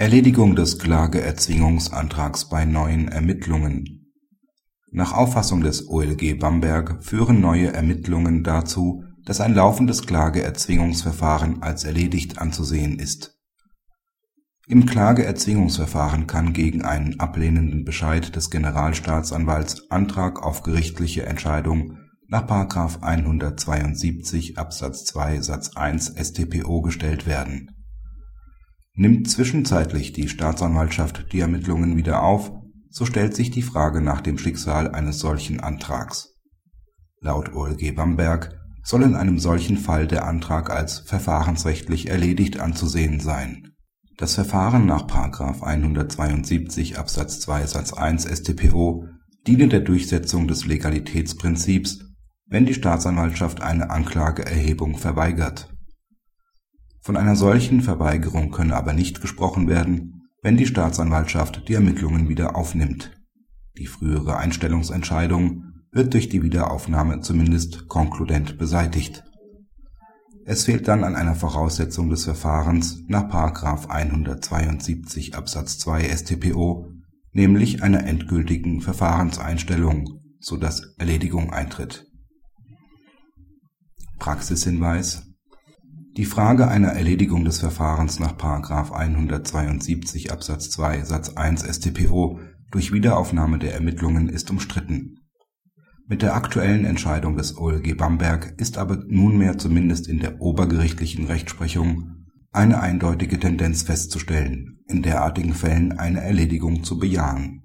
Erledigung des Klageerzwingungsantrags bei neuen Ermittlungen Nach Auffassung des OLG Bamberg führen neue Ermittlungen dazu, dass ein laufendes Klageerzwingungsverfahren als erledigt anzusehen ist. Im Klageerzwingungsverfahren kann gegen einen ablehnenden Bescheid des Generalstaatsanwalts Antrag auf gerichtliche Entscheidung nach § 172 Absatz 2 Satz 1 StPO gestellt werden Nimmt zwischenzeitlich die Staatsanwaltschaft die Ermittlungen wieder auf, so stellt sich die Frage nach dem Schicksal eines solchen Antrags. Laut OLG Bamberg soll in einem solchen Fall der Antrag als verfahrensrechtlich erledigt anzusehen sein. Das Verfahren nach § 172 Absatz 2 Satz 1 StPO diene der Durchsetzung des Legalitätsprinzips, wenn die Staatsanwaltschaft eine Anklageerhebung verweigert von einer solchen Verweigerung könne aber nicht gesprochen werden, wenn die Staatsanwaltschaft die Ermittlungen wieder aufnimmt. Die frühere Einstellungsentscheidung wird durch die Wiederaufnahme zumindest konkludent beseitigt. Es fehlt dann an einer Voraussetzung des Verfahrens nach § 172 Absatz 2 StPO, nämlich einer endgültigen Verfahrenseinstellung, so dass Erledigung eintritt. Praxishinweis die Frage einer Erledigung des Verfahrens nach § 172 Absatz 2 Satz 1 StPO durch Wiederaufnahme der Ermittlungen ist umstritten. Mit der aktuellen Entscheidung des OLG Bamberg ist aber nunmehr zumindest in der obergerichtlichen Rechtsprechung eine eindeutige Tendenz festzustellen, in derartigen Fällen eine Erledigung zu bejahen